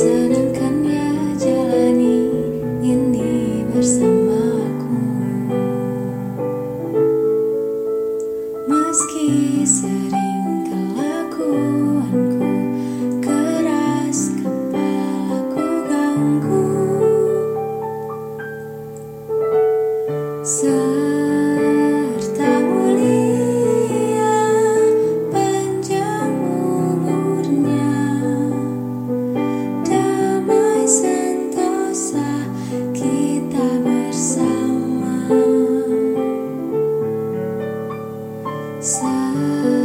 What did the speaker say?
Senangkannya jalani ini bersamaku Meski sering kelakuanku Keras kepalaku ganggu. 思